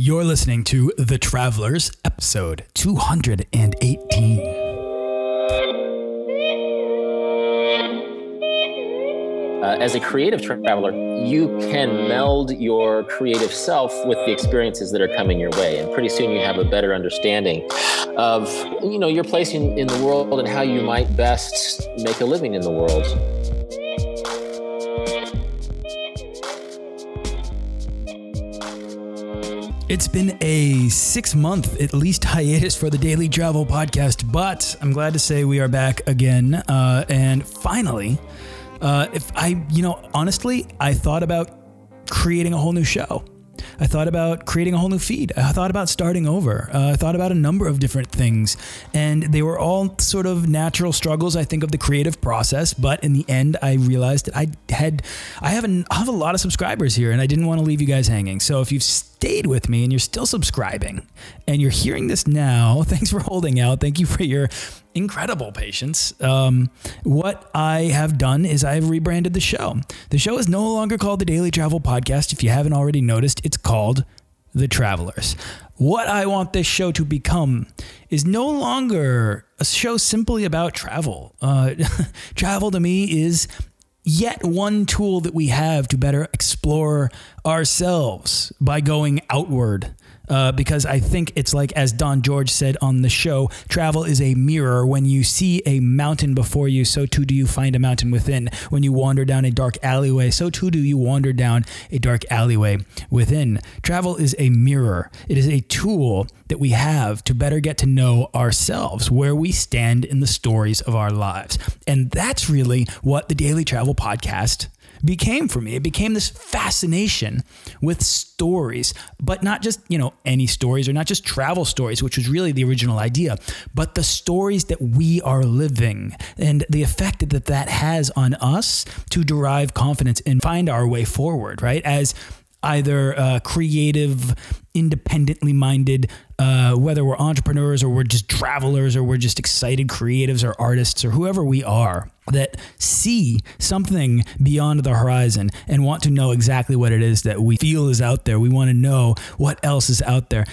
You're listening to The Travelers, episode 218. Uh, as a creative traveler, you can meld your creative self with the experiences that are coming your way, and pretty soon you have a better understanding of you know your place in, in the world and how you might best make a living in the world. It's been a six month, at least, hiatus for the Daily Travel Podcast, but I'm glad to say we are back again. Uh, and finally, uh, if I, you know, honestly, I thought about creating a whole new show. I thought about creating a whole new feed. I thought about starting over. Uh, I thought about a number of different things, and they were all sort of natural struggles. I think of the creative process, but in the end, I realized that I had I have, an, I have a lot of subscribers here, and I didn't want to leave you guys hanging. So if you've stayed with me and you're still subscribing, and you're hearing this now, thanks for holding out. Thank you for your incredible patience. Um, what I have done is I have rebranded the show. The show is no longer called the Daily Travel Podcast. If you haven't already noticed, it's called The Travelers. What I want this show to become is no longer a show simply about travel. Uh, travel to me is yet one tool that we have to better explore ourselves by going outward uh, because I think it's like, as Don George said on the show, travel is a mirror. When you see a mountain before you, so too do you find a mountain within. When you wander down a dark alleyway, so too do you wander down a dark alleyway within. Travel is a mirror, it is a tool that we have to better get to know ourselves, where we stand in the stories of our lives. And that's really what the Daily Travel Podcast became for me. It became this fascination with stories, but not just, you know, any stories or not just travel stories, which was really the original idea, but the stories that we are living and the effect that that has on us to derive confidence and find our way forward, right? As either uh, creative, independently minded, uh, whether we're entrepreneurs or we're just travelers or we're just excited creatives or artists or whoever we are that see something beyond the horizon and want to know exactly what it is that we feel is out there. We want to know what else is out there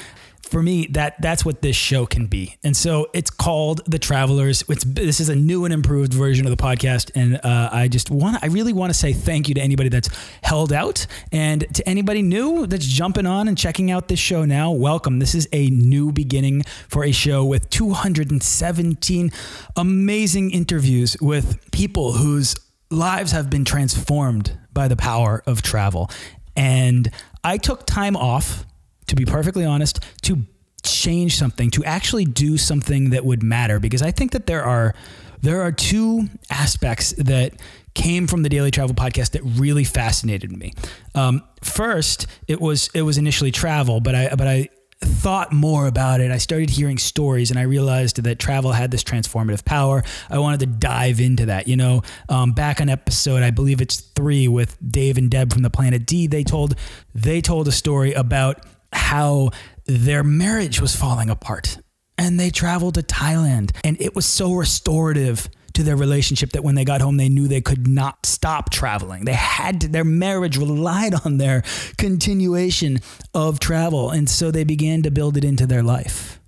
for me that that's what this show can be. And so it's called the travelers. It's this is a new and improved version of the podcast. And uh, i just want i really want to say thank you to anybody that's held out. And to anybody new that's jumping on and checking out this show now welcome. This is a new beginning for a show with 217 amazing interviews with people whose lives have been transformed by the power of travel. And i took time off to be perfectly honest, to change something, to actually do something that would matter. Because I think that there are there are two aspects that came from the Daily Travel podcast that really fascinated me. Um, first, it was it was initially travel, but I but I thought more about it. I started hearing stories and I realized that travel had this transformative power. I wanted to dive into that. You know, um, back on episode, I believe it's three with Dave and Deb from the Planet D, they told they told a story about how their marriage was falling apart and they traveled to Thailand and it was so restorative to their relationship that when they got home they knew they could not stop traveling. They had to, their marriage relied on their continuation of travel and so they began to build it into their life.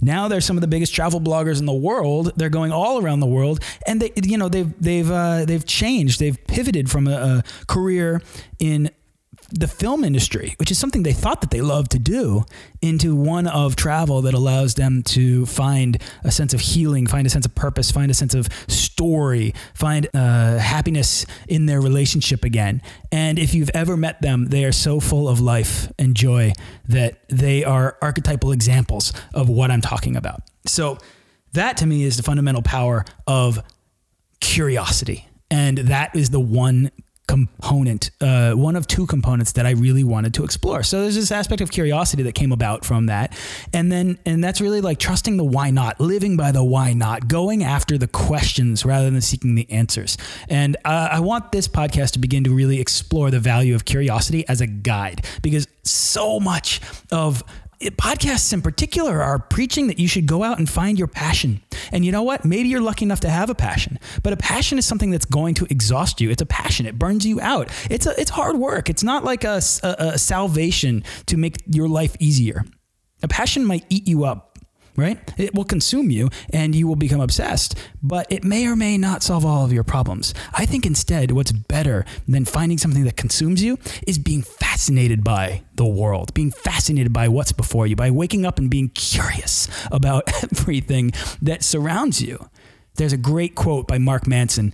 Now they're some of the biggest travel bloggers in the world. They're going all around the world, and they, you know, they've they've uh, they've changed. They've pivoted from a, a career in the film industry, which is something they thought that they loved to do, into one of travel that allows them to find a sense of healing, find a sense of purpose, find a sense of story, find uh, happiness in their relationship again. And if you've ever met them, they are so full of life and joy that they are archetypal examples of what I'm talking about. So, that to me is the fundamental power of curiosity. And that is the one component, uh, one of two components that I really wanted to explore. So there's this aspect of curiosity that came about from that, and then and that's really like trusting the why not, living by the why not, going after the questions rather than seeking the answers. And uh, I want this podcast to begin to really explore the value of curiosity as a guide because so much of podcasts in particular are preaching that you should go out and find your passion And you know what? Maybe you're lucky enough to have a passion, but a passion is something that's going to exhaust you. It's a passion. It burns you out. It's a, it's hard work. It's not like a, a, a salvation to make your life easier. A passion might eat you up right? It will consume you and you will become obsessed, but it may or may not solve all of your problems. I think instead, what's better than finding something that consumes you is being fascinated by the world, being fascinated by what's before you, by waking up and being curious about everything that surrounds you. There's a great quote by Mark Manson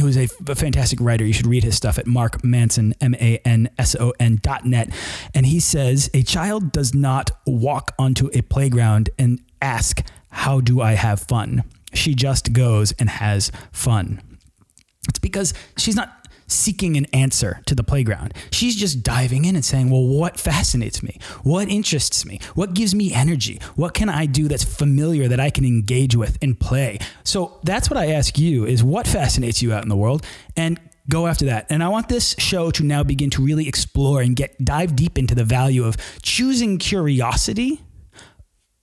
who is a, a, fantastic writer. You should read his stuff at Mark Manson, M A N S O N dot net. And he says, A child does not walk onto a playground and ask, How do I have fun? She just goes and has fun. It's because she's not seeking an answer to the playground. She's just diving in and saying, Well, what fascinates me? What interests me? What gives me energy? What can I do that's familiar that I can engage with and play? So that's what I ask you is what fascinates you out in the world? And go after that. And I want this show to now begin to really explore and get dive deep into the value of choosing curiosity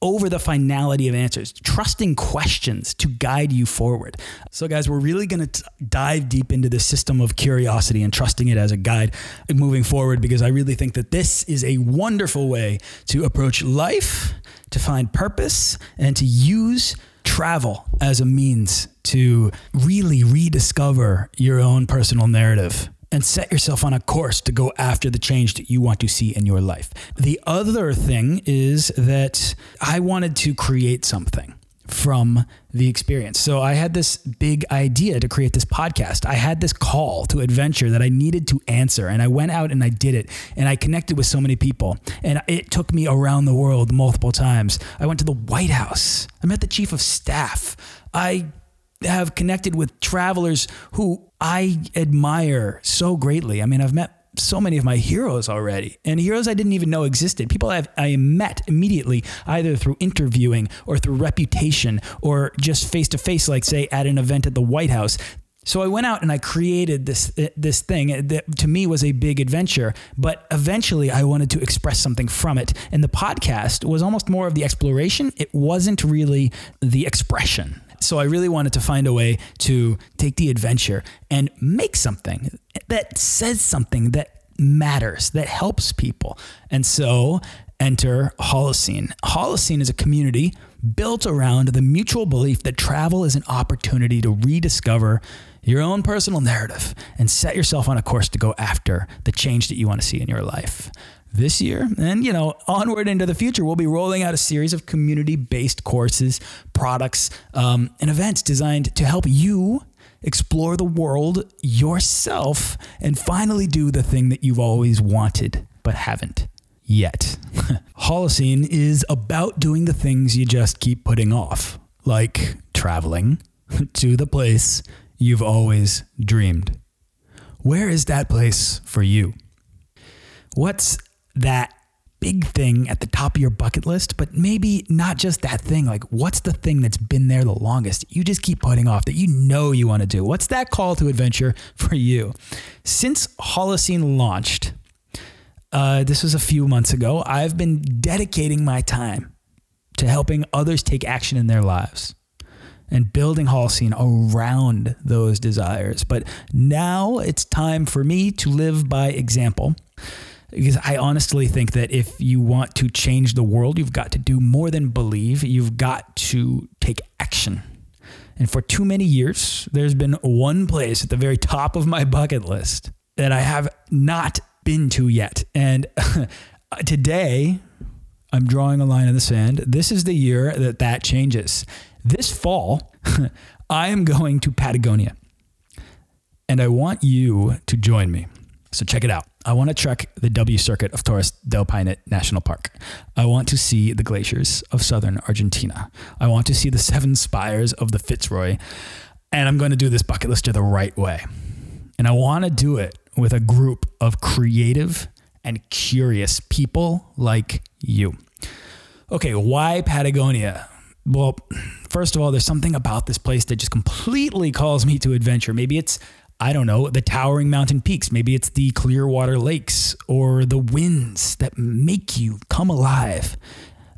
over the finality of answers, trusting questions to guide you forward. So, guys, we're really going to dive deep into the system of curiosity and trusting it as a guide moving forward because I really think that this is a wonderful way to approach life, to find purpose, and to use travel as a means to really rediscover your own personal narrative and set yourself on a course to go after the change that you want to see in your life. The other thing is that I wanted to create something from the experience. So I had this big idea to create this podcast. I had this call to adventure that I needed to answer and I went out and I did it and I connected with so many people and it took me around the world multiple times. I went to the White House. I met the chief of staff. I have connected with travelers who I admire so greatly. I mean, I've met so many of my heroes already and heroes I didn't even know existed. People I've, I met immediately either through interviewing or through reputation or just face to face, like say at an event at the White House. So I went out and I created this uh, this thing that to me was a big adventure, but eventually I wanted to express something from it. And the podcast was almost more of the exploration. It wasn't really the expression. So I really wanted to find a way to take the adventure and make something that says something that matters, that helps people. And so enter Holocene. Holocene is a community built around the mutual belief that travel is an opportunity to rediscover your own personal narrative and set yourself on a course to go after the change that you want to see in your life this year. And you know onward into the future we'll be rolling out a series of community-based courses products um, and events designed to help you explore the world yourself and finally do the thing that you've always wanted but haven't yet. Holocene is about doing the things you just keep putting off like traveling to the place you've always dreamed. Where is that place for you? What's that big thing at the top of your bucket list, but maybe not just that thing. Like, what's the thing that's been there the longest? You just keep putting off that you know you want to do. What's that call to adventure for you? Since Holocene launched, uh, this was a few months ago, I've been dedicating my time to helping others take action in their lives and building Holocene around those desires. But now it's time for me to live by example because I honestly think that if you want to change the world, you've got to do more than believe. You've got to take action. And for too many years, there's been one place at the very top of my bucket list that I have not been to yet. And today, I'm drawing a line in the sand. This is the year that that changes. This fall, I am going to Patagonia. And I want you to join me. So check it out. I want to trek the W circuit of Torres del Paine National Park. I want to see the glaciers of southern Argentina. I want to see the seven spires of the Fitzroy. And I'm going to do this bucket list the right way. And I want to do it with a group of creative and curious people like you. Okay, why Patagonia? Well, first of all, there's something about this place that just completely calls me to adventure. Maybe it's I don't know, the towering mountain peaks. Maybe it's the clear water lakes or the winds that make you come alive.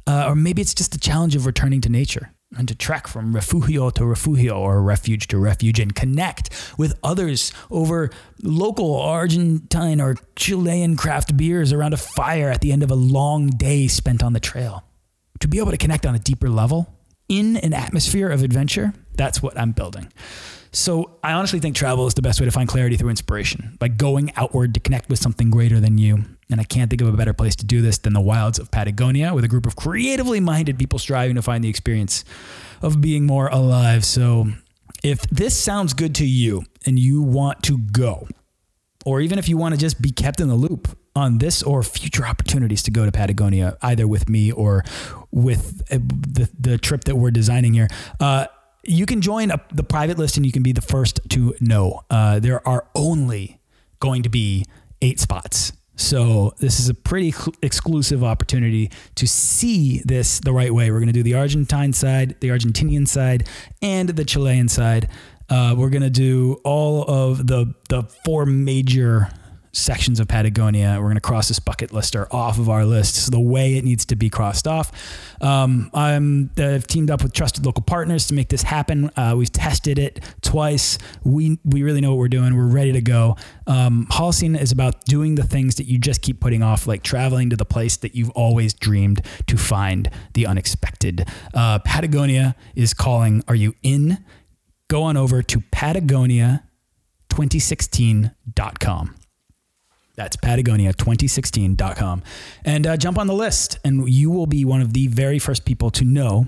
Uh, or maybe it's just the challenge of returning to nature. and to trek from refugio to refugio or refuge to refuge and connect with others over local Argentine or Chilean craft beers around a fire at the end of a long day spent on the trail. To be able to connect on a deeper level in an atmosphere of adventure, that's what I'm building. So I honestly think travel is the best way to find clarity through inspiration by going outward to connect with something greater than you. And I can't think of a better place to do this than the wilds of Patagonia with a group of creatively minded people striving to find the experience of being more alive. So if this sounds good to you and you want to go, or even if you want to just be kept in the loop on this or future opportunities to go to Patagonia, either with me or with uh, the, the trip that we're designing here, uh, you can join a, the private list and you can be the first to know. Uh, there are only going to be eight spots. So this is a pretty cl- exclusive opportunity to see this the right way. We're going to do the Argentine side, the Argentinian side, and the Chilean side. Uh, we're going to do all of the the four major sections of Patagonia. We're going to cross this bucket lister off of our list so the way it needs to be crossed off. Um, I'm I've teamed up with trusted local partners to make this happen. Uh, we've tested it twice. We we really know what we're doing. We're ready to go. Um, Holocene is about doing the things that you just keep putting off, like traveling to the place that you've always dreamed to find the unexpected. Uh, Patagonia is calling. Are you in? Go on over to Patagonia2016.com. That's Patagonia2016.com. And uh, jump on the list, and you will be one of the very first people to know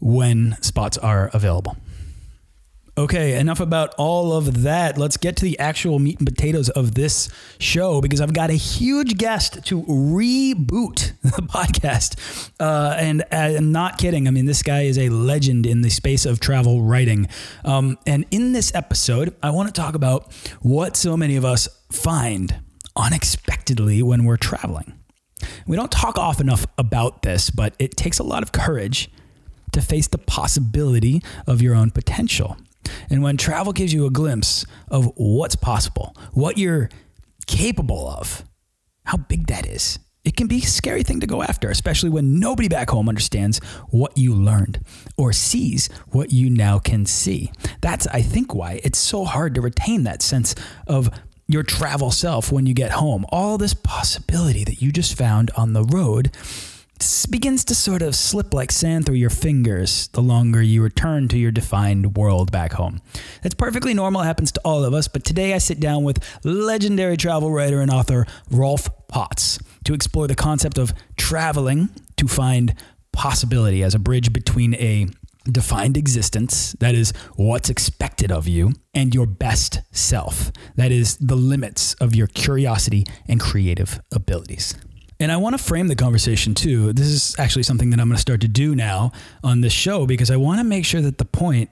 when spots are available. Okay, enough about all of that. Let's get to the actual meat and potatoes of this show because I've got a huge guest to reboot the podcast. Uh, and uh, I'm not kidding. I mean, this guy is a legend in the space of travel writing. Um, and in this episode, I want to talk about what so many of us find unexpectedly when we're traveling. We don't talk often enough about this, but it takes a lot of courage to face the possibility of your own potential. And when travel gives you a glimpse of what's possible, what you're capable of, how big that is, it can be a scary thing to go after, especially when nobody back home understands what you learned or sees what you now can see. That's, I think, why it's so hard to retain that sense of your travel self when you get home. All this possibility that you just found on the road begins to sort of slip like sand through your fingers the longer you return to your defined world back home. That's perfectly normal, happens to all of us, but today I sit down with legendary travel writer and author Rolf Potts to explore the concept of traveling to find possibility as a bridge between a defined existence, that is what's expected of you, and your best self, that is the limits of your curiosity and creative abilities. And I want to frame the conversation too. This is actually something that I'm going to start to do now on this show because I want to make sure that the point,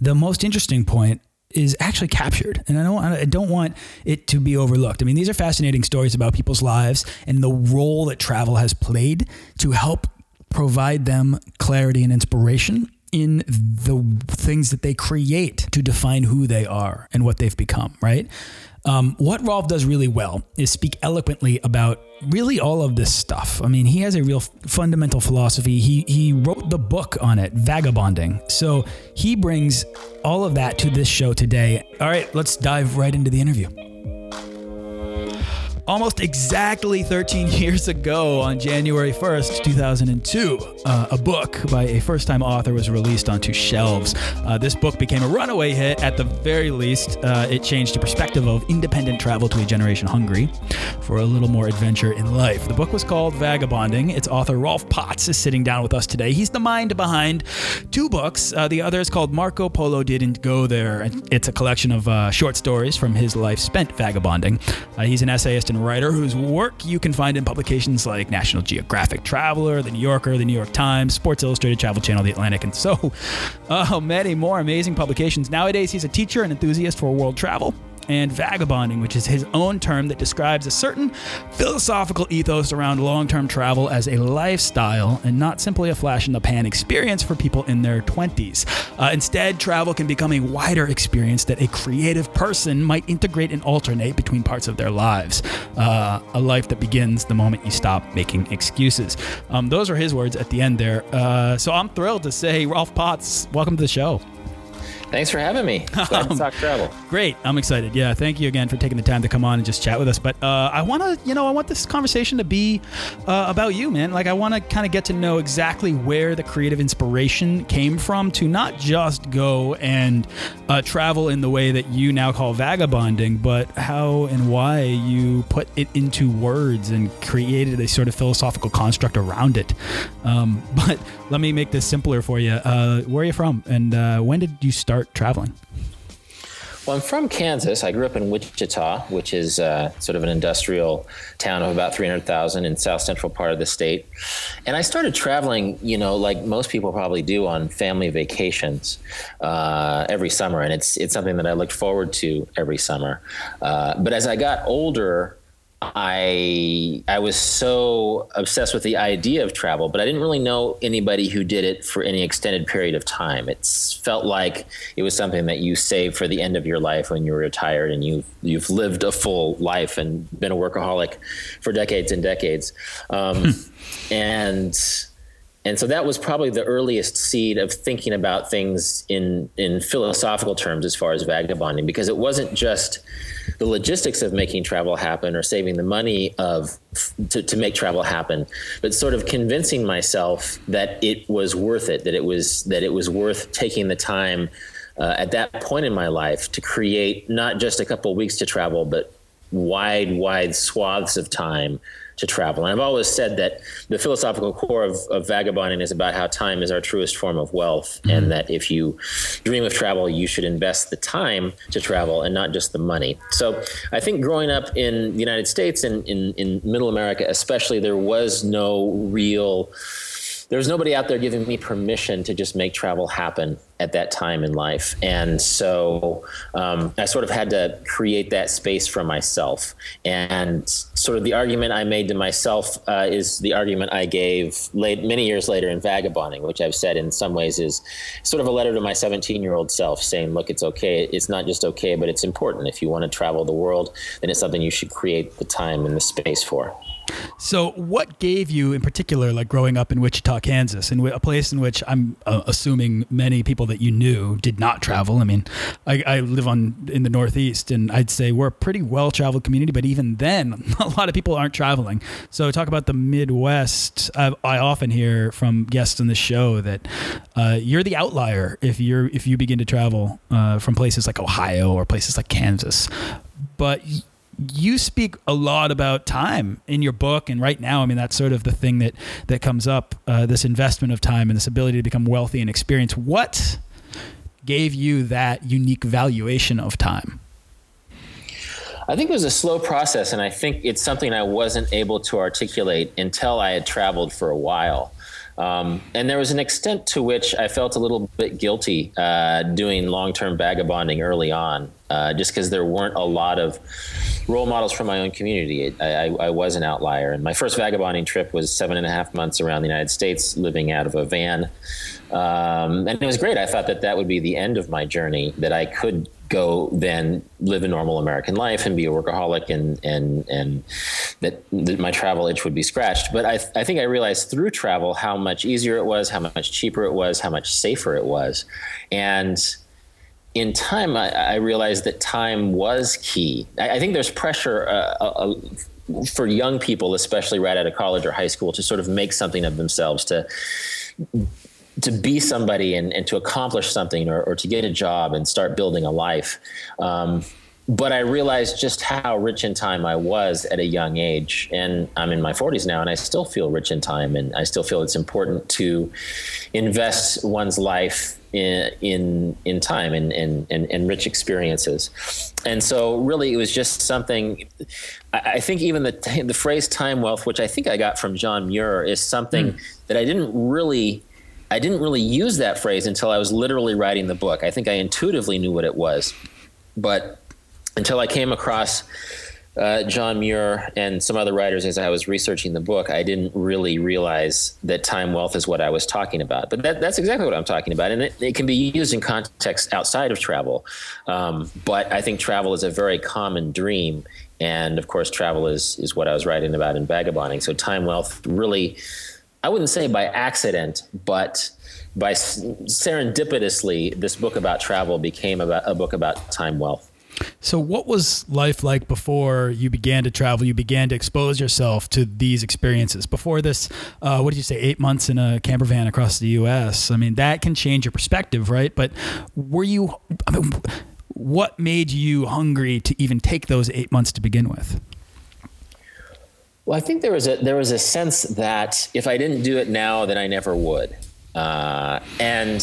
the most interesting point, is actually captured. And I don't, I don't want it to be overlooked. I mean, these are fascinating stories about people's lives and the role that travel has played to help provide them clarity and inspiration in the things that they create to define who they are and what they've become, right? Um, what Rolf does really well is speak eloquently about really all of this stuff. I mean, he has a real fundamental philosophy. He he wrote the book on it, Vagabonding. So he brings all of that to this show today. All right, let's dive right into the interview. Almost exactly 13 years ago, on January 1st, 2002, uh, a book by a first time author was released onto shelves. Uh, this book became a runaway hit. At the very least, uh, it changed the perspective of independent travel to a generation hungry for a little more adventure in life. The book was called Vagabonding. Its author, Rolf Potts, is sitting down with us today. He's the mind behind two books. Uh, the other is called Marco Polo Didn't Go There. It's a collection of uh, short stories from his life spent vagabonding. Uh, he's an essayist and writer whose work you can find in publications like National Geographic Traveler, The New Yorker, The New York Times, Sports Illustrated, Travel Channel, The Atlantic, and so uh, many more amazing publications. Nowadays, he's a teacher and enthusiast for world travel and vagabonding, which is his own term that describes a certain philosophical ethos around long term travel as a lifestyle and not simply a flash in the pan experience for people in their 20s. Uh, instead, travel can become a wider experience that a creative person might integrate and alternate between parts of their lives. Uh, a life that begins the moment you stop making excuses. Um, those are his words at the end there. Uh, so I'm thrilled to say, Rolf Potts, welcome to the show. Thanks for having me. Glad to talk travel. Great. I'm excited. Yeah. Thank you again for taking the time to come on and just chat with us. But uh, I want to, you know, I want this conversation to be uh, about you, man. Like, I want to kind of get to know exactly where the creative inspiration came from to not just go and uh, travel in the way that you now call vagabonding, but how and why you put it into words and created a sort of philosophical construct around it. Um, but let me make this simpler for you. Uh, where are you from? And uh, when did you start? Start traveling? Well, I'm from Kansas. I grew up in Wichita, which is uh, sort of an industrial town of about 300,000 in south central part of the state. And I started traveling, you know, like most people probably do on family vacations uh, every summer. And it's, it's something that I looked forward to every summer. Uh, but as I got older, I I was so obsessed with the idea of travel, but I didn't really know anybody who did it for any extended period of time. It felt like it was something that you save for the end of your life when you're retired and you you've lived a full life and been a workaholic for decades and decades. Um, and and so that was probably the earliest seed of thinking about things in in philosophical terms as far as vagabonding because it wasn't just the logistics of making travel happen or saving the money of to, to make travel happen but sort of convincing myself that it was worth it that it was that it was worth taking the time uh, at that point in my life to create not just a couple weeks to travel but wide wide swaths of time to travel. And I've always said that the philosophical core of, of vagabonding is about how time is our truest form of wealth, mm-hmm. and that if you dream of travel, you should invest the time to travel and not just the money. So I think growing up in the United States and in, in middle America, especially, there was no real there was nobody out there giving me permission to just make travel happen at that time in life. And so um, I sort of had to create that space for myself. And sort of the argument I made to myself uh, is the argument I gave late, many years later in Vagabonding, which I've said in some ways is sort of a letter to my 17 year old self saying, look, it's okay. It's not just okay, but it's important. If you want to travel the world, then it's something you should create the time and the space for. So, what gave you, in particular, like growing up in Wichita, Kansas, in a place in which I'm uh, assuming many people that you knew did not travel? I mean, I, I, live on in the Northeast, and I'd say we're a pretty well-traveled community, but even then, a lot of people aren't traveling. So, talk about the Midwest. I, I often hear from guests on the show that uh, you're the outlier if you're if you begin to travel uh, from places like Ohio or places like Kansas, but you speak a lot about time in your book and right now i mean that's sort of the thing that that comes up uh, this investment of time and this ability to become wealthy and experience what gave you that unique valuation of time I think it was a slow process, and I think it's something I wasn't able to articulate until I had traveled for a while. Um, and there was an extent to which I felt a little bit guilty uh, doing long term vagabonding early on, uh, just because there weren't a lot of role models from my own community. I, I, I, was an outlier. And my first vagabonding trip was seven and a half months around the United States, living out of a van. Um, and it was great. I thought that that would be the end of my journey, that I could go then live a normal American life and be a workaholic and and and that, that my travel itch would be scratched. But I I think I realized through travel how much easier it was, how much cheaper it was, how much safer it was, and in time I, I realized that time was key. I, I think there's pressure. Uh, uh, uh for young people, especially right out of college or high school, to sort of make something of themselves, to to be somebody and, and to accomplish something or, or to get a job and start building a life. Um, but I realized just how rich in time I was at a young age. And I'm in my 40s now, and I still feel rich in time. And I still feel it's important to invest one's life in in, in time and, and, and, and rich experiences. And so, really, it was just something. I, I think even the the phrase "time wealth," which I think I got from John Muir, is something mm. that I didn't really I didn't really use that phrase until I was literally writing the book. I think I intuitively knew what it was, but until I came across uh, John Muir and some other writers as I was researching the book, I didn't really realize that time wealth is what I was talking about. But that, that's exactly what I'm talking about. And it, it, can be used in context outside of travel. Um, but I think travel is a very common dream. And of course, travel is, is what I was writing about in Vagabonding. So time wealth really, I wouldn't say by accident, but by serendipitously, this book about travel became about a book about time wealth. So, what was life like before you began to travel? You began to expose yourself to these experiences. Before this, uh, what did you say, eight months in a camper van across the U.S.? I mean, that can change your perspective, right? But were you, I mean, what made you hungry to even take those eight months to begin with? Well, I think there was a there was a sense that if I didn't do it now, then I never would, uh, and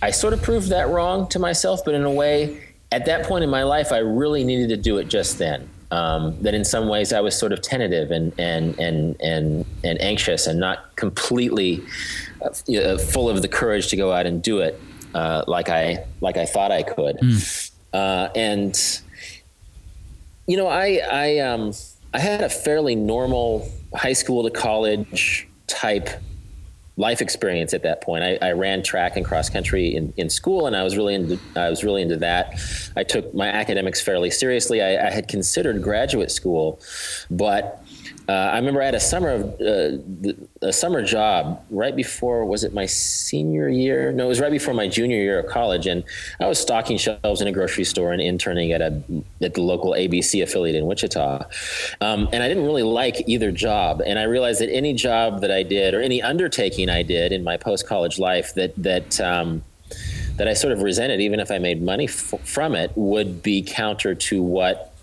I sort of proved that wrong to myself. But in a way, at that point in my life, I really needed to do it just then. Um, that in some ways I was sort of tentative and and and and and anxious and not completely uh, full of the courage to go out and do it uh, like I like I thought I could. Mm. Uh, and you know, I I um I had a fairly normal high school to college type life experience at that point. I, I, ran track and cross country in, in school, and I was really into I was really into that. I took my academics fairly seriously. I, I had considered graduate school, but uh, I remember I had a summer of uh, a summer job right before was it my senior year? No, it was right before my junior year of college, and I was stocking shelves in a grocery store and interning at a at the local ABC affiliate in Wichita, um, and I didn't really like either job. And I realized that any job that I did or any undertaking I did in my post college life that that um, that I sort of resented, even if I made money f- from it, would be counter to what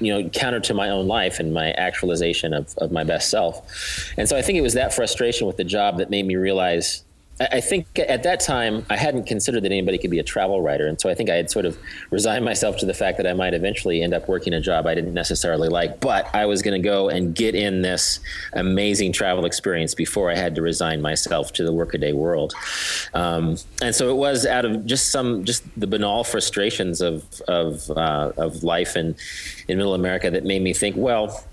you know counter to my own life and my actualization of, of my best self. And so i think it was that frustration with the job that made me realize I think at that time I hadn't considered that anybody could be a travel writer, and so I think I had sort of resigned myself to the fact that I might eventually end up working a job I didn't necessarily like, but I was going to go and get in this amazing travel experience before I had to resign myself to the workaday world. Um, and so it was out of just some just the banal frustrations of of uh, of life in in Middle America that made me think, well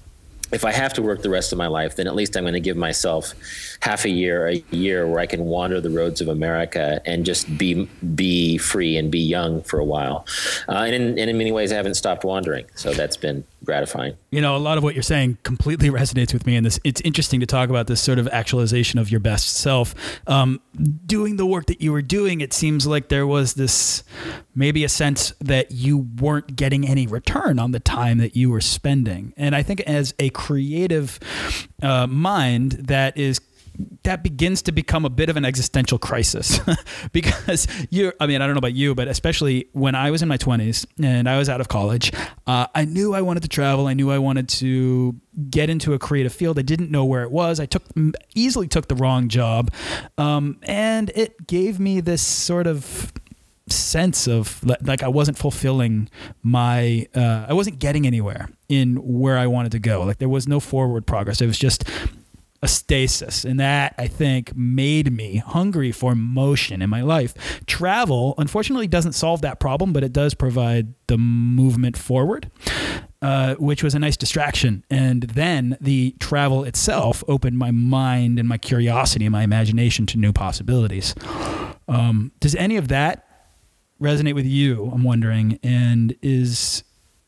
if I have to work the rest of my life, then at least I'm going to give myself half a year, a year where I can wander the roads of America and just be be free and be young for a while. Uh, and, in, and in many ways, I haven't stopped wandering, so that's been gratifying. You know, a lot of what you're saying completely resonates with me, and this it's interesting to talk about this sort of actualization of your best self. Um, doing the work that you were doing, it seems like there was this maybe a sense that you weren't getting any return on the time that you were spending, and I think as a creative uh, mind, that is that begins to become a bit of an existential crisis. Because you I mean I don't know about you but especially when I was in my 20s and I was out of college uh, I knew I wanted to travel. I knew I wanted to get into a creative field. I didn't know where it was. I took easily took the wrong job. Um, and it gave me this sort of sense of like I wasn't fulfilling my uh, I wasn't getting anywhere in where I wanted to go like there was no forward progress it was just a stasis. And that, I think, made me hungry for motion in my life. Travel, unfortunately, doesn't solve that problem, but it does provide the movement forward. Uh, which was a nice distraction. And then the travel itself opened my mind and my curiosity and my imagination to new possibilities. Um, does any of that resonate with you? I'm wondering. And is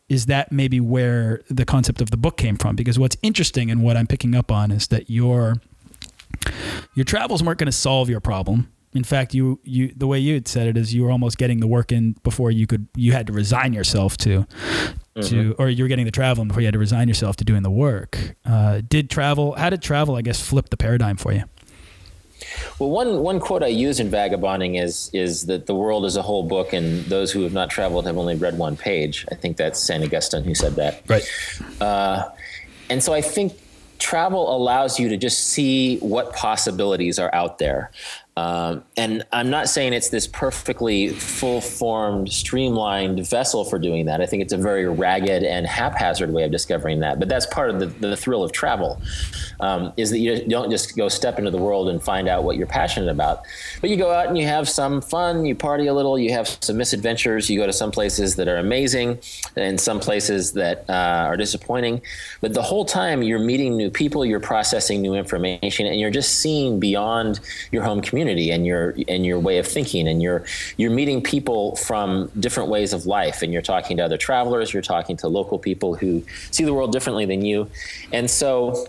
is that maybe where the concept of the book came from? Because what's interesting and what I'm picking up on is that your your travels weren't going to solve your problem. In fact, you you the way you had said it is you were almost getting the work in before you could you had to resign yourself to mm-hmm. to or you were getting the travel before you had to resign yourself to doing the work. Uh, did travel? How did travel? I guess flip the paradigm for you. Well, one one quote I use in Vagabonding is is that the world is a whole book, and those who have not traveled have only read one page. I think that's Saint Augustine who said that. Right. Uh, and so I think travel allows you to just see what possibilities are out there. Um, and I'm not saying it's this perfectly full formed, streamlined vessel for doing that. I think it's a very ragged and haphazard way of discovering that. But that's part of the, the thrill of travel, um, is that you don't just go step into the world and find out what you're passionate about, but you go out and you have some fun, you party a little, you have some misadventures, you go to some places that are amazing and some places that uh, are disappointing. But the whole time you're meeting new people, you're processing new information, and you're just seeing beyond your home community community and your and your way of thinking and you're you're meeting people from different ways of life and you're talking to other travelers you're talking to local people who see the world differently than you. And so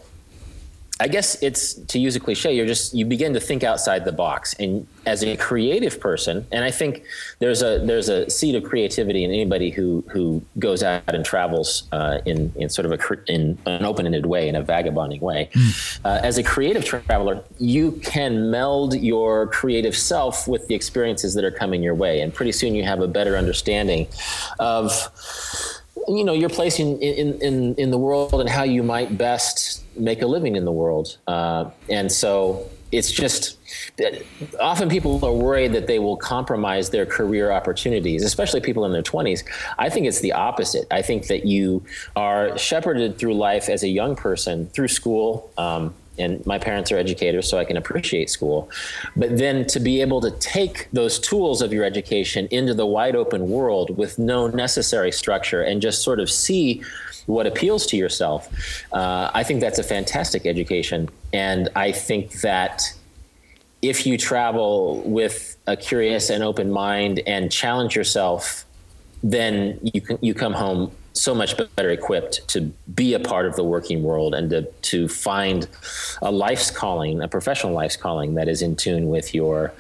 I guess it's to use a cliche, you're just you begin to think outside the box. And as a creative person, and I think there's a there's a seed of creativity in anybody who who goes out and travels uh, in in sort of a in an open-ended way, in a vagabonding way. Mm. Uh, as a creative traveler, you can meld your creative self with the experiences that are coming your way, and pretty soon you have a better understanding of you know your place in in in, in the world and how you might best make a living in the world. Uh, and so it's just often people are worried that they will compromise their career opportunities, especially people in their 20s. I think it's the opposite. I think that you are shepherded through life as a young person through school. Um, and my parents are educators, so I can appreciate school. But then to be able to take those tools of your education into the wide open world with no necessary structure and just sort of see what appeals to yourself. Uh, I think that's a fantastic education. And I think that if you travel with a curious and open mind and challenge yourself, then you can, you come home so much better equipped to be a part of the working world and to, to find a life's calling, a professional life's calling that is in tune with your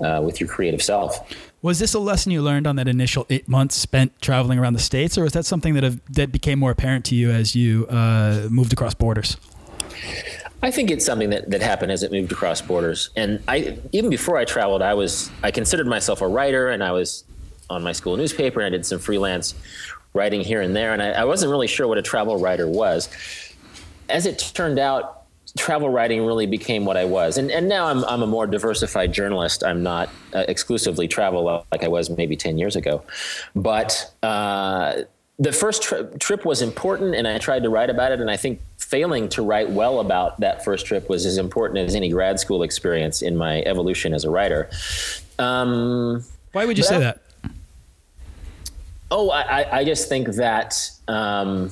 uh, with your creative self. Was this a lesson you learned on that initial eight months spent traveling around the states, or was that something that have, that became more apparent to you as you uh, moved across borders? I think it's something that, that happened as it moved across borders. And I even before I traveled, I was I considered myself a writer, and I was on my school newspaper, and I did some freelance writing here and there. And I, I wasn't really sure what a travel writer was. As it turned out, travel writing really became what I was. And, and now I'm, I'm a more diversified journalist. I'm not uh, exclusively travel like I was maybe 10 years ago. But uh, the first tri- trip was important, and I tried to write about it. And I think failing to write well about that first trip was as important as any grad school experience in my evolution as a writer. Um, Why would you say I, that? Oh, I, I just think that. Um,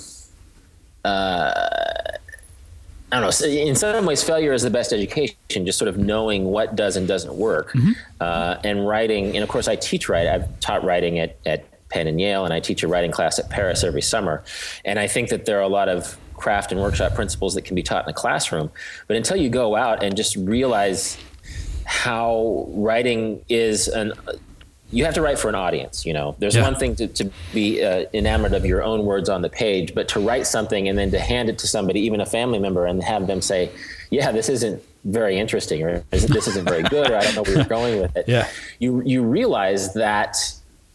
uh, I don't know. In some ways, failure is the best education. Just sort of knowing what does and doesn't work, mm-hmm. uh, and writing. And of course, I teach writing. I've taught writing at at Penn and Yale, and I teach a writing class at Paris every summer. And I think that there are a lot of craft and workshop principles that can be taught in a classroom. But until you go out and just realize how writing is an you have to write for an audience. You know, there's yeah. one thing to, to be uh, enamored of your own words on the page, but to write something and then to hand it to somebody, even a family member, and have them say, "Yeah, this isn't very interesting," or "This isn't very good," or "I don't know where you're going with it." Yeah, you you realize that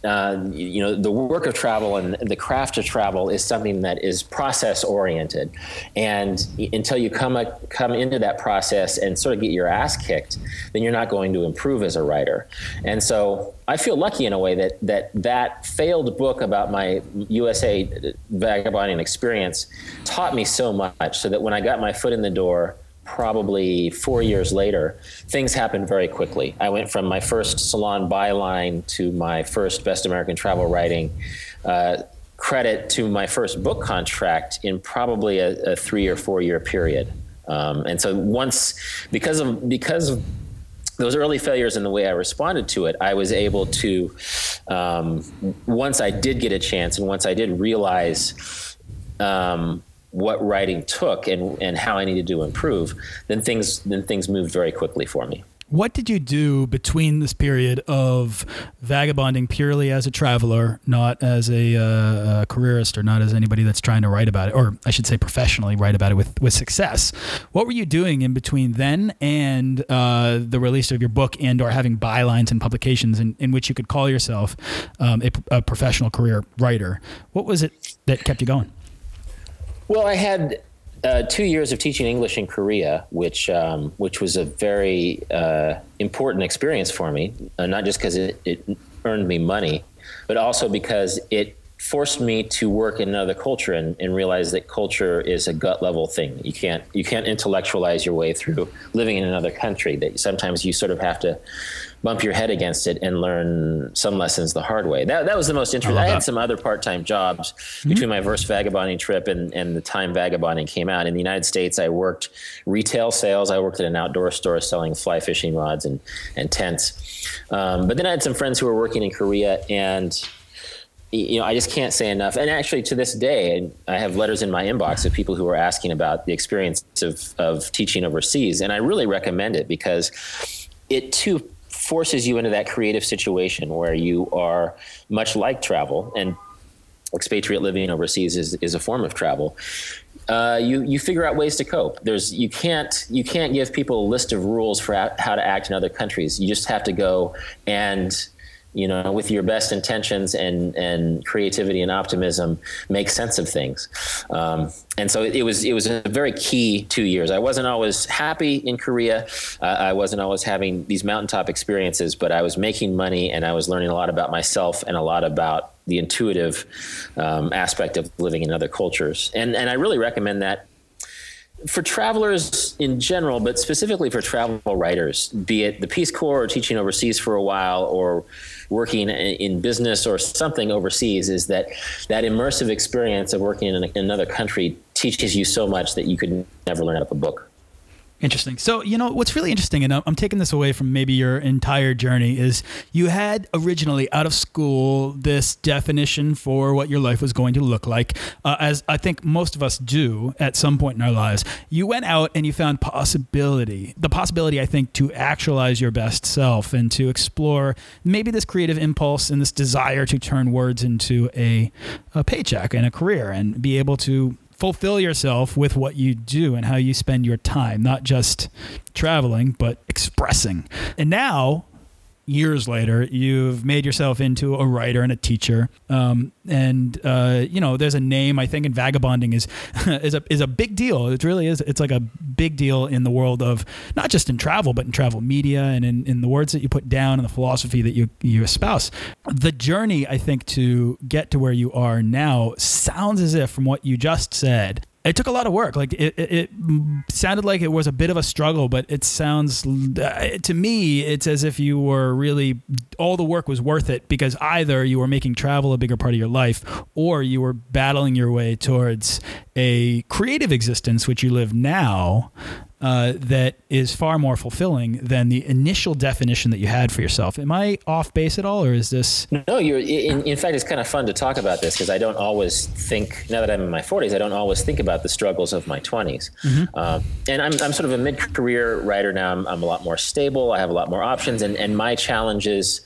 uh, you know the work of travel and the craft of travel is something that is process oriented. And until you come a, come into that process and sort of get your ass kicked then you're not going to improve as a writer. And so I feel lucky in a way that that that failed book about my USA vagabonding experience taught me so much so that when I got my foot in the door probably four years later, things happened very quickly. I went from my first salon byline to my first Best American Travel Writing uh, credit to my first book contract in probably a, a three or four year period. Um, and so once, because of because of those early failures and the way I responded to it, I was able to, um, once I did get a chance and once I did realize um, what writing took and, and how I needed to improve, then things then things moved very quickly for me. What did you do between this period of vagabonding purely as a traveler, not as a, uh, a, careerist or not as anybody that's trying to write about it, or I should say professionally write about it with, with success? What were you doing in between then and uh, the release of your book and or having bylines and publications in, in which you could call yourself um, a, a professional career writer? What was it that kept you going? Well, I had uh, two years of teaching English in Korea, which um, which was a very uh, important experience for me, uh, not just because it, it earned me money, but also because it forced me to work in another culture and, and realize that culture is a gut level thing. You can't you can't intellectualize your way through living in another country. That sometimes you sort of have to bump your head against it and learn some lessons the hard way. That, that was the most interesting. I, I had some other part time jobs mm-hmm. between my first vagabonding trip and, and the time vagabonding came out. In the United States, I worked retail sales. I worked at an outdoor store selling fly fishing rods and, and tents. Um, but then I had some friends who were working in Korea and you know, I just can't say enough. And actually, to this day, I have letters in my inbox of people who are asking about the experience of, of teaching overseas. And I really recommend it because it too forces you into that creative situation where you are much like travel and expatriate living overseas is, is a form of travel. Uh, you you figure out ways to cope. There's you can't you can't give people a list of rules for how to act in other countries. You just have to go and you know, with your best intentions and and creativity and optimism, make sense of things. Um, and so it, it, was it was a very key two years. I wasn't always happy in Korea. Uh, I wasn't always having these mountaintop experiences, but I was making money and I was learning a lot about myself and a lot about the intuitive um, aspect of living in other cultures. And and I really recommend that for travelers in general, but specifically for travel writers, be it the Peace Corps or teaching overseas for a while or working in business or something overseas, is that that immersive experience of working in another country teaches you so much that you could never learn out of a book. Interesting. So, you know, what's really interesting, and I'm taking this away from maybe your entire journey, is you had originally out of school this definition for what your life was going to look like, uh, as I think most of us do at some point in our lives. You went out and you found possibility, the possibility, I think, to actualize your best self and to explore maybe this creative impulse and this desire to turn words into a, a paycheck and a career and be able to fulfill yourself with what you do and how you spend your time, not just traveling, but expressing. And now years later, you've made yourself into a writer and a teacher. Um, and uh, you know, there's a name I think in vagabonding is is a is a big deal. It really is. It's like a big deal in the world of not just in travel, but in travel media and in, in the words that you put down and the philosophy that you you espouse. The journey, I think, to get to where you are now sounds as if, from what you just said, it took a lot of work. Like it, it, it, sounded like it was a bit of a struggle, but it sounds uh, to me it's as if you were really all the work was worth it because either you were making travel a bigger part of your life, or you were battling your way towards a creative existence which you live now uh, that is far more fulfilling than the initial definition that you had for yourself. Am I off base at all, or is this? No, you're. In, in fact, it's kind of fun to talk about this because I don't always think. Now that I'm in my 40s, I don't always think about the struggles of my 20s. Mm-hmm. Um, and I'm, I'm sort of a mid-career writer now. I'm, I'm a lot more stable. I have a lot more options, and and my challenges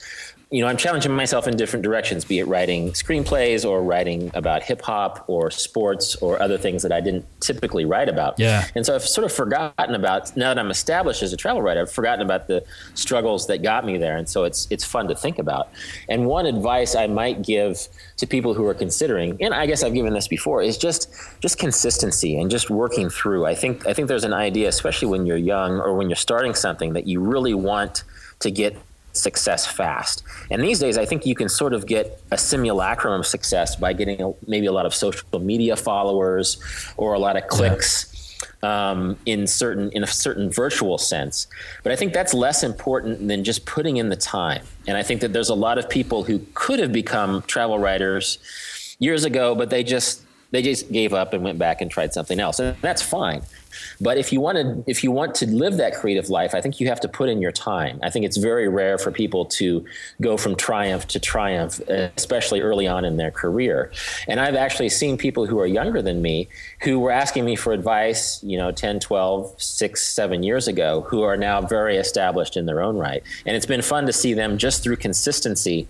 you know, I'm challenging myself in different directions, be it writing screenplays or writing about hip hop or sports or other things that I didn't typically write about. Yeah. And so I've sort of forgotten about now that I'm established as a travel writer, I've forgotten about the struggles that got me there. And so it's it's fun to think about. And one advice I might give to people who are considering, and I guess I've given this before, is just just consistency and just working through. I think I think there's an idea, especially when you're young or when you're starting something, that you really want to get success fast. And these days, I think you can sort of get a simulacrum of success by getting a, maybe a lot of social media followers or a lot of clicks. Yeah. Um, in certain in a certain virtual sense, but I think that's less important than just putting in the time. And I think that there's a lot of people who could have become travel writers years ago, but they just they just gave up and went back and tried something else, and that's fine. But if you want to, if you want to live that creative life, I think you have to put in your time. I think it's very rare for people to go from triumph to triumph, especially early on in their career. And I've actually seen people who are younger than me who were asking me for advice, you know, 10, 12, 6, 7 years ago, who are now very established in their own right. And it's been fun to see them just through consistency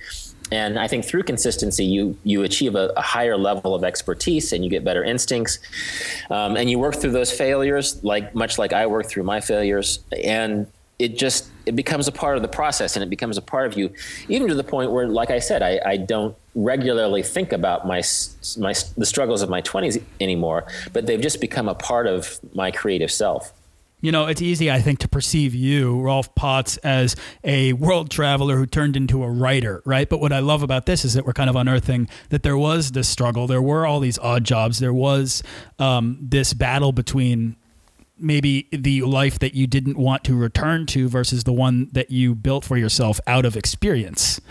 and I think through consistency, you you achieve a, a, higher level of expertise and you get better instincts, um, and you work through those failures, like much like I worked through my failures, and it just it becomes a part of the process and it becomes a part of you, even to the point where, like I said, I, I don't regularly think about my my the struggles of my 20s anymore, but they've just become a part of my creative self. You know, it's easy, I think, to perceive you, Rolf Potts, as a world traveler who turned into a writer, right? But what I love about this is that we're kind of unearthing that there was this struggle. There were all these odd jobs. There was um, this battle between maybe the life that you didn't want to return to versus the one that you built for yourself out of experience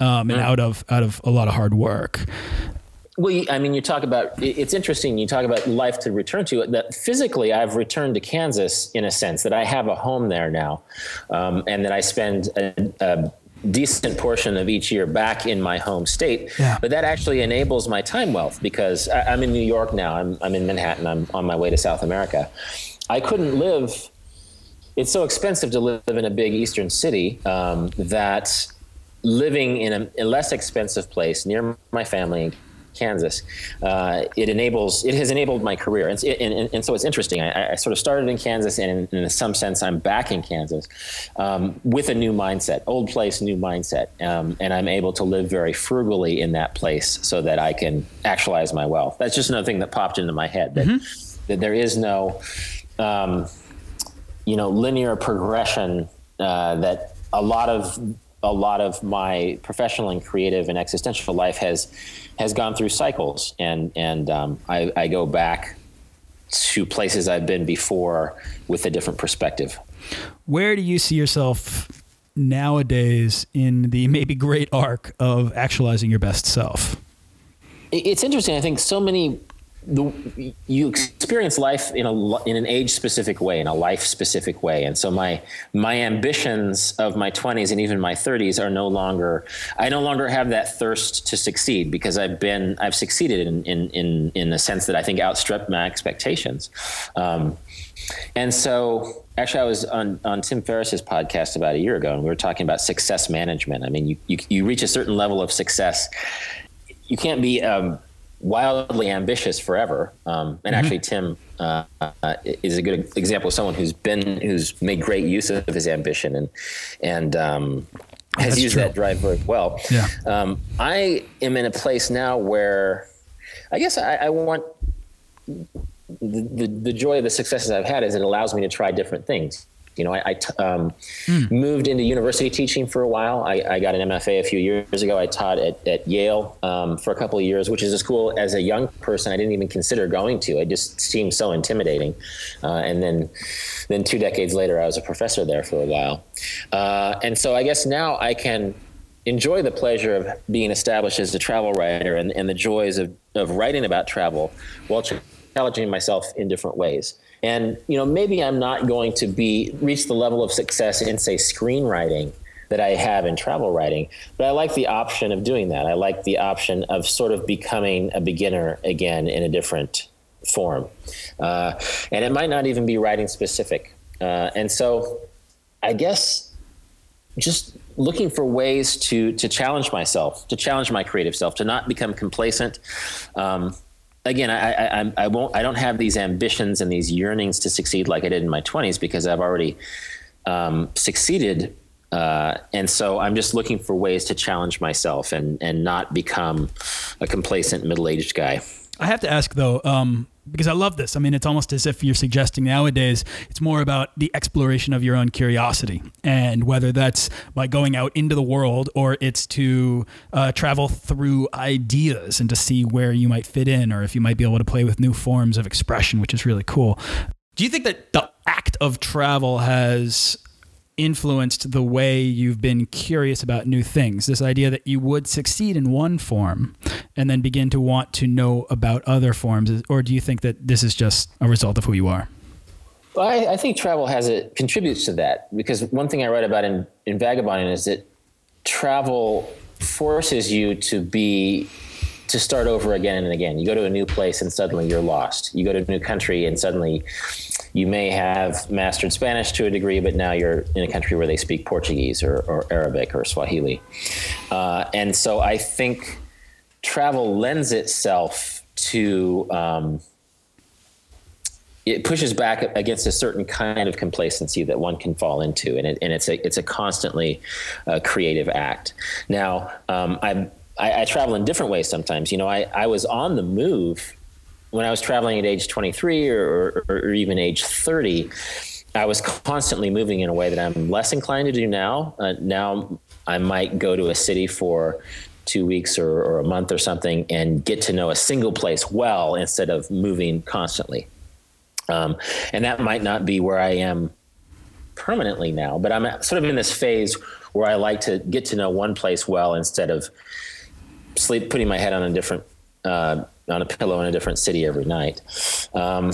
um, and mm. out of out of a lot of hard work. Well, I mean, you talk about it's interesting. You talk about life to return to. That physically, I've returned to Kansas in a sense that I have a home there now, um, and that I spend a, a decent portion of each year back in my home state. Yeah. But that actually enables my time wealth because I, am in New York now. I'm, I'm in Manhattan. I'm on my way to South America. I couldn't live. It's so expensive to live in a big eastern city um, that living in a, a, less expensive place near my family Kansas, uh, it enables it has enabled my career, and, and, and so it's interesting. I, I, sort of started in Kansas, and in, in, some sense, I'm back in Kansas um, with a new mindset, old place, new mindset, um, and I'm able to live very frugally in that place so that I can actualize my wealth. That's just another thing that popped into my head that mm-hmm. that there is no um, you know linear progression uh, that a lot of a lot of my professional and creative and existential life has has gone through cycles and and um, I, I go back to places I've been before with a different perspective. Where do you see yourself nowadays in the maybe great arc of actualizing your best self? It's interesting. I think so many the, you experience life in a in an age specific way, in a life specific way, and so my my ambitions of my 20s and even my 30s are no longer. I no longer have that thirst to succeed because I've been I've succeeded in in in, in a sense that I think outstripped my expectations, um, and so actually I was on on Tim Ferriss's podcast about a year ago, and we were talking about success management. I mean, you you, you reach a certain level of success, you can't be um, wildly ambitious forever. Um, and mm-hmm. actually, Tim uh, uh, is a good example of someone who's been who's made great use of his ambition and and um, has That's used true. that drive very well. Yeah. Um, I am in a place now where I guess I, I want the, the, the joy of the successes I've had is it allows me to try different things. You know, I, I t- um, mm. moved into university teaching for a while. I, I, got an MFA a few years ago. I taught at, at Yale um, for a couple of years, which is a school as a young person I didn't even consider going to. It just seemed so intimidating. Uh, and then, then two decades later, I was a professor there for a while. Uh, and so I guess now I can enjoy the pleasure of being established as a travel writer and, and the joys of, of writing about travel while challenging myself in different ways. And you know, maybe I'm not going to be reach the level of success in say screenwriting that I have in travel writing, but I like the option of doing that. I like the option of sort of becoming a beginner again in a different form, uh, and it might not even be writing specific. Uh, and so, I guess just looking for ways to to challenge myself, to challenge my creative self, to not become complacent. Um, again, I, I, I won't, I don't have these ambitions and these yearnings to succeed like I did in my 20s because I've already um, succeeded. Uh, and so I'm just looking for ways to challenge myself and, and not become a complacent middle aged guy. I have to ask though, um, because I love this. I mean, it's almost as if you're suggesting nowadays it's more about the exploration of your own curiosity, and whether that's by going out into the world or it's to uh, travel through ideas and to see where you might fit in, or if you might be able to play with new forms of expression, which is really cool. Do you think that the act of travel has influenced the way you've been curious about new things. This idea that you would succeed in one form and then begin to want to know about other forms, or do you think that this is just a result of who you are? Well, I, I think travel has it contributes to that because one thing I write about in, in Vagabonding is that travel forces you to be to start over again and again. You go to a new place and suddenly you're lost. You go to a new country and suddenly you may have mastered Spanish to a degree, but now you're in a country where they speak Portuguese or, or Arabic or Swahili. Uh, and so I think travel lends itself to. Um, it pushes back against a certain kind of complacency that one can fall into, and, it, and it's a it's a constantly uh, creative act. Now, um, I'm I, I, travel in different ways sometimes. You know, I, I was on the move when I was traveling at age 23 or, or, or even age 30. I was constantly moving in a way that I'm less inclined to do now. Uh, now I might go to a city for two weeks or, or, a month or something and get to know a single place well instead of moving constantly. Um, and that might not be where I am permanently now, but I'm sort of in this phase where I like to get to know one place well instead of sleep, putting my head on a different, uh, on a pillow in a different city every night. Um,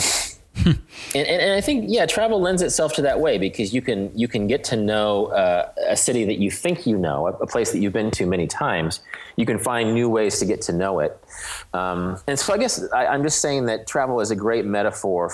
and, and, and, I think yeah, travel lends itself to that way because you can you can get to know uh, a city that you think you know, a, a, place that you've been to many times. You can find new ways to get to know it, um, and so I guess I, I'm just saying that travel is a great metaphor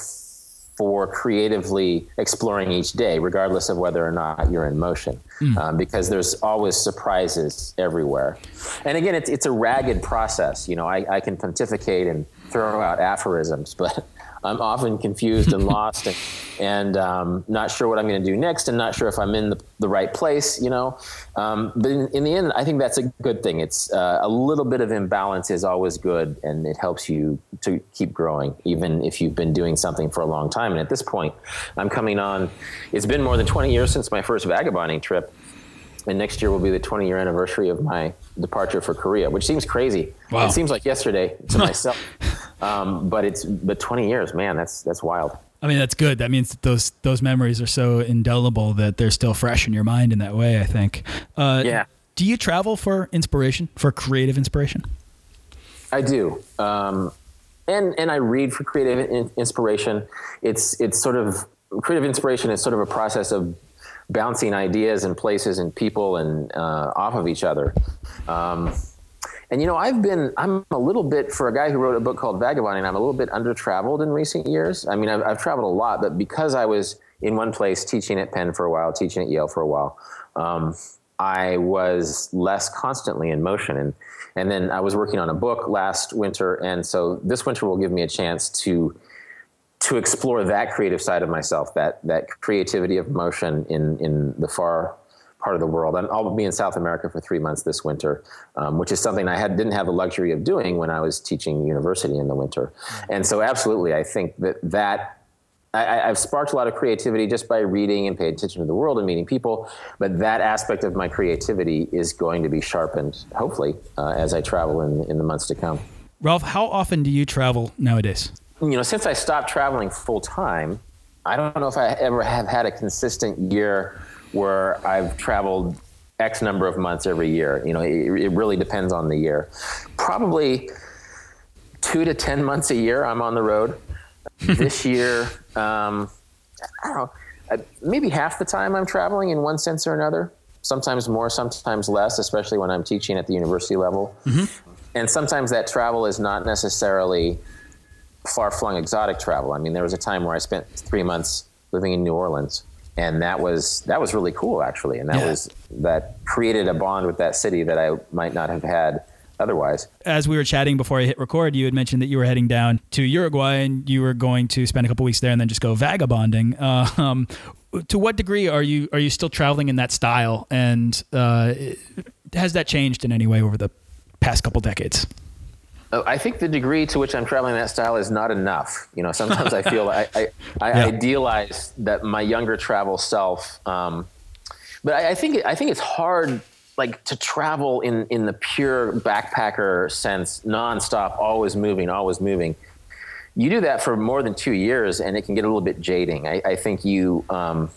for creatively exploring each day, regardless of whether or not you're in motion, mm. um, because there's always surprises everywhere. And again, it's, it's a ragged process. You know, I, I can pontificate and throw out aphorisms, but I'm often confused and lost and, and um, not sure what I'm going to do next and not sure if I'm in the, the right place, you know. Um, but in, in, the end, I think that's a good thing. It's uh, a little bit of imbalance is always good and it helps you to keep growing, even if you've been doing something for a long time. And at this point, I'm coming on, it's been more than 20 years since my first vagabonding trip and next year will be the 20 year anniversary of my departure for Korea, which seems crazy. Wow. It seems like yesterday to myself, um, but it's but 20 years, man, that's that's wild. I mean, that's good. That means that those those memories are so indelible that they're still fresh in your mind in that way. I think. Uh, yeah. Do you travel for inspiration, for creative inspiration? I do, um, and and I read for creative in- inspiration. It's it's sort of creative inspiration is sort of a process of bouncing ideas and places and people and uh, off of each other. Um, and you know, I've been I'm a little bit for a guy who wrote a book called Vagabonding. I'm a little bit under traveled in recent years. I mean, I've, I've, traveled a lot, but because I was in one place teaching at Penn for a while, teaching at Yale for a while, um, I was less constantly in motion. And and then I was working on a book last winter, and so this winter will give me a chance to to explore that creative side of myself, that that creativity of motion in in the far part of the world. And i will be in South America for three months this winter, um, which is something I had didn't have the luxury of doing when I was teaching university in the winter. Mm-hmm. And so, absolutely, I think that that. I, have sparked a lot of creativity just by reading and paying attention to the world and meeting people, but that aspect of my creativity is going to be sharpened, hopefully, uh, as I travel in, in the months to come. Rolf, how often do you travel nowadays? You know, since I stopped traveling full time, I don't know if I ever have had a consistent year where I've traveled X number of months every year. You know, it, it really depends on the year. Probably two to 10 months a year I'm on the road. this year, um, I don't know, uh, maybe half the time I'm traveling in one sense or another. Sometimes more, sometimes less, especially when I'm teaching at the university level. Mm-hmm. And sometimes that travel is not necessarily far flung exotic travel. I mean, there was a time where I spent three months living in New Orleans. And that was that was really cool actually, and that yeah. was that created a bond with that city that I might not have had otherwise. As we were chatting before I hit record, you had mentioned that you were heading down to Uruguay and you were going to spend a couple weeks there and then just go vagabonding. Uh, um, to what degree are you are you still traveling in that style, and uh, has that changed in any way over the past couple decades? I think the degree to which I'm traveling that style is not enough. You know, sometimes I feel I, I, I yeah. idealize that my younger travel self. Um, but I, I, think I think it's hard, like to travel in in the pure backpacker sense, nonstop, always moving, always moving. You do that for more than two years, and it can get a little bit jading. I, I think you, um,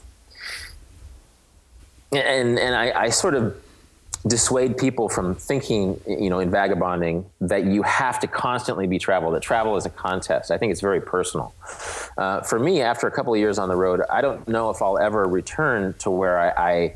and and I, I sort of dissuade people from thinking, you know, in vagabonding that you have to constantly be travel, that travel is a contest. I think it's very personal. Uh, for me, after a couple of years on the road, I don't know if I'll ever return to where I, I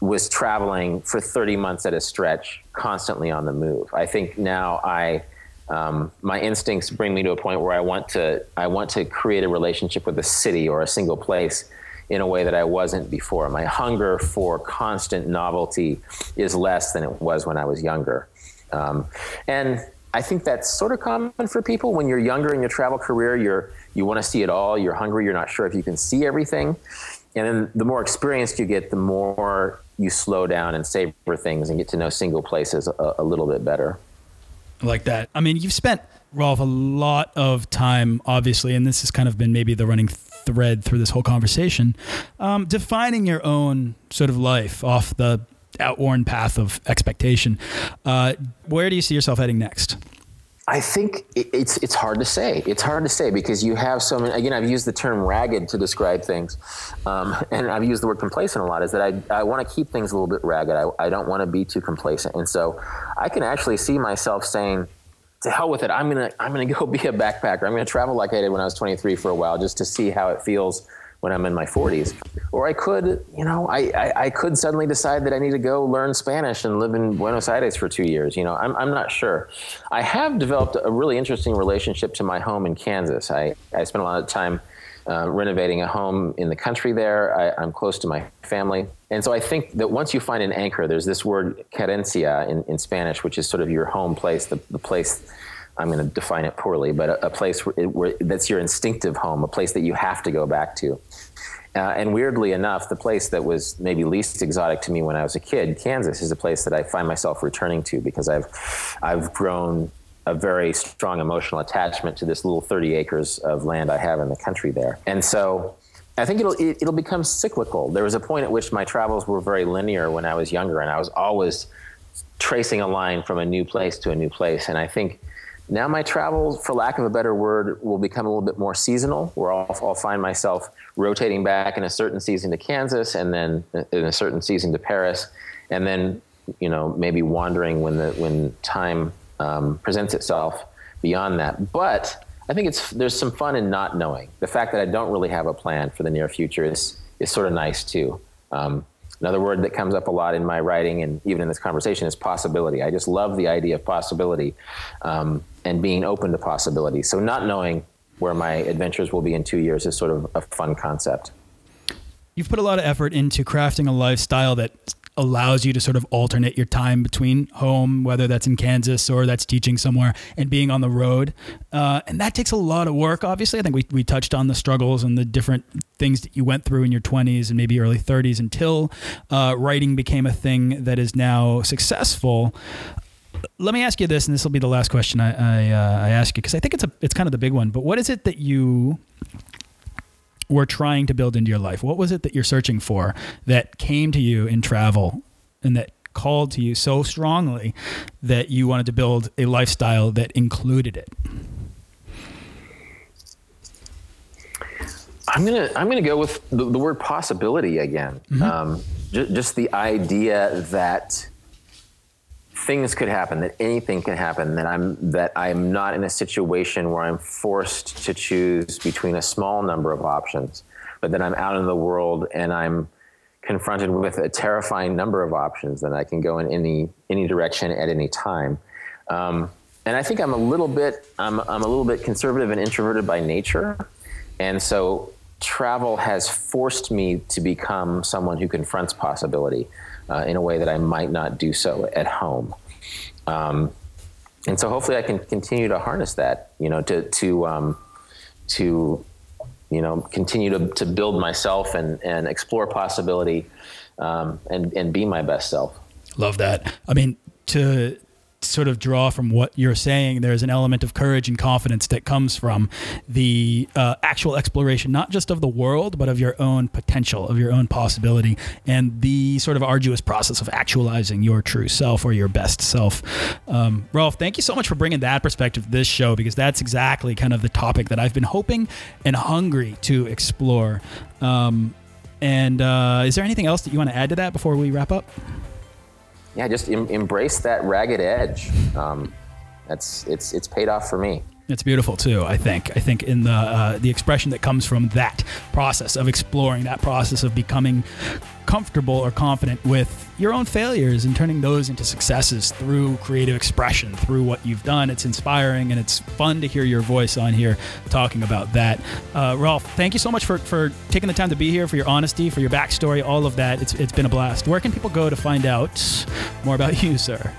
was traveling for 30 months at a stretch, constantly on the move. I think now I, um, my instincts bring me to a point where I want to, I want to create a relationship with a city or a single place in a way that I wasn't before. My hunger for constant novelty is less than it was when I was younger. Um, and I think that's sort of common for people. When you're younger in your travel career, you're you want to see it all. You're hungry. You're not sure if you can see everything. and then the more experienced you get, the more you slow down and savor things and get to know single places a, a little bit better. like that. I mean, you've spent Rolf a lot of time, obviously, and this has kind of been maybe the running thread through this whole conversation, um, defining your own sort of life off the outworn path of expectation. Uh, where do you see yourself heading next? I think it's it's hard to say. It's hard to say because you have so many. Again, I've used the term ragged to describe things, um, and I've used the word complacent a lot. Is that I, I want to keep things a little bit ragged. I, I don't want to be too complacent, and so I can actually see myself saying, "To hell with it! I'm gonna I'm gonna go be a backpacker. I'm gonna travel like I did when I was 23 for a while, just to see how it feels." when I'm in my 40s. Or I could, you know, I, I, I, could suddenly decide that I need to go learn Spanish and live in Buenos Aires for two years. You know, I'm, I'm not sure. I have developed a really interesting relationship to my home in Kansas. I, I spent a lot of time uh, renovating a home in the country there. I, am close to my family. And so I think that once you find an anchor, there's this word querencia in, in Spanish, which is sort of your home place, the, the place I'm going to define it poorly, but a, a place where, where, that's your instinctive home, a place that you have to go back to. Uh, and weirdly enough, the place that was maybe least exotic to me when I was a kid, Kansas, is a place that I find myself returning to because I've, I've grown a very strong emotional attachment to this little 30 acres of land I have in the country there. And so I think it'll it, will it will become cyclical. There was a point at which my travels were very linear when I was younger, and I was always tracing a line from a new place to a new place. And I think now my travels, for lack of a better word, will become a little bit more seasonal, where I'll, I'll, find myself rotating back in a certain season to Kansas, and then uh, in a certain season to Paris, and then you know maybe wandering when the when time um, presents itself beyond that. But I think it's there's some fun in not knowing. The fact that I don't really have a plan for the near future is is sort of nice too. Um, Another word that comes up a lot in my writing and even in this conversation is possibility. I just love the idea of possibility um, and being open to possibility. So, not knowing where my adventures will be in two years is sort of a fun concept. You've put a lot of effort into crafting a lifestyle that allows you to sort of alternate your time between home, whether that's in Kansas or that's teaching somewhere, and being on the road. Uh, and that takes a lot of work, obviously. I think we, we touched on the struggles and the different things that you went through in your 20s and maybe early 30s until uh, writing became a thing that is now successful. Let me ask you this, and this will be the last question I, I, uh, I ask you because I think it's a it's kind of the big one. But what is it that you were trying to build into your life? What was it that you're searching for that came to you in travel and that called to you so strongly that you wanted to build a lifestyle that included it? I'm gonna I'm gonna go with the, the word possibility again. Mm-hmm. Um, j- just the idea that things could happen, that anything can happen, that I'm that I'm not in a situation where I'm forced to choose between a small number of options, but that I'm out in the world and I'm confronted with a terrifying number of options that I can go in any any direction at any time. Um, and I think I'm a little bit I'm I'm a little bit conservative and introverted by nature, and so travel has forced me to become someone who confronts possibility uh, in a way that I might not do so at home. Um, and so hopefully I can continue to harness that, you know, to, to, um, to, you know, continue to, to build myself and, and explore possibility um, and, and be my best self. Love that. I mean, to sort of draw from what you're saying, there's an element of courage and confidence that comes from the uh, actual exploration, not just of the world, but of your own potential, of your own possibility, and the sort of arduous process of actualizing your true self or your best self. Um, Rolf, thank you so much for bringing that perspective to this show because that's exactly kind of the topic that I've been hoping and hungry to explore. Um, and uh, is there anything else that you want to add to that before we wrap up? Yeah, just em- embrace that ragged edge. Um, that's it's it's paid off for me. It's beautiful too. I think. I think in the uh, the expression that comes from that process of exploring, that process of becoming comfortable or confident with your own failures and turning those into successes through creative expression, through what you've done. It's inspiring and it's fun to hear your voice on here talking about that. Uh, Rolf, thank you so much for, for taking the time to be here, for your honesty, for your backstory, all of that. It's, it's been a blast. Where can people go to find out more about you, sir?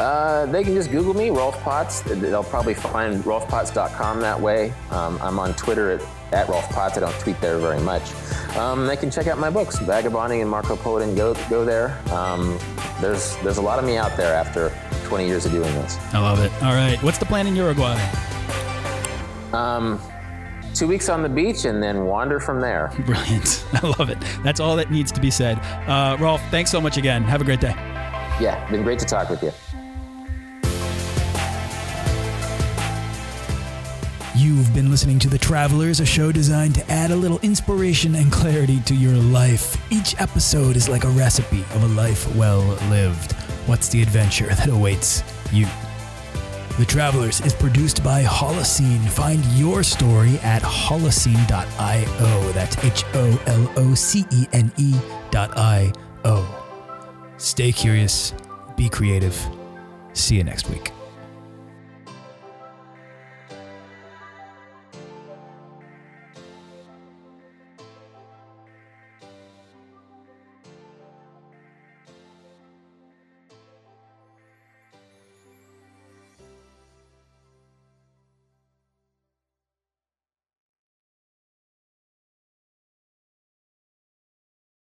Uh, they can just Google me, Rolf Potts. They'll probably find rolfpotts.com that way. Um, I'm on Twitter at, at Rolf Potts. I don't tweet there very much. um, they can check out my books, Vagabonding and Marco Polo, and go go there. Um, there's there's a lot of me out there after 20 years of doing this. I love it. All right, what's the plan in Uruguay? Um, two weeks on the beach and then wander from there. Brilliant. I love it. That's all that needs to be said. Uh, Rolf, thanks so much again. Have a great day. Yeah, been great to talk with you. You've been listening to The Travelers, a show designed to add a little inspiration and clarity to your life. Each episode is like a recipe of a life well lived. What's the adventure that awaits you? The Travelers is produced by Holocene. Find your story at holocene.io. That's H O L O C E N E dot I O. Stay curious, be creative. See you next week.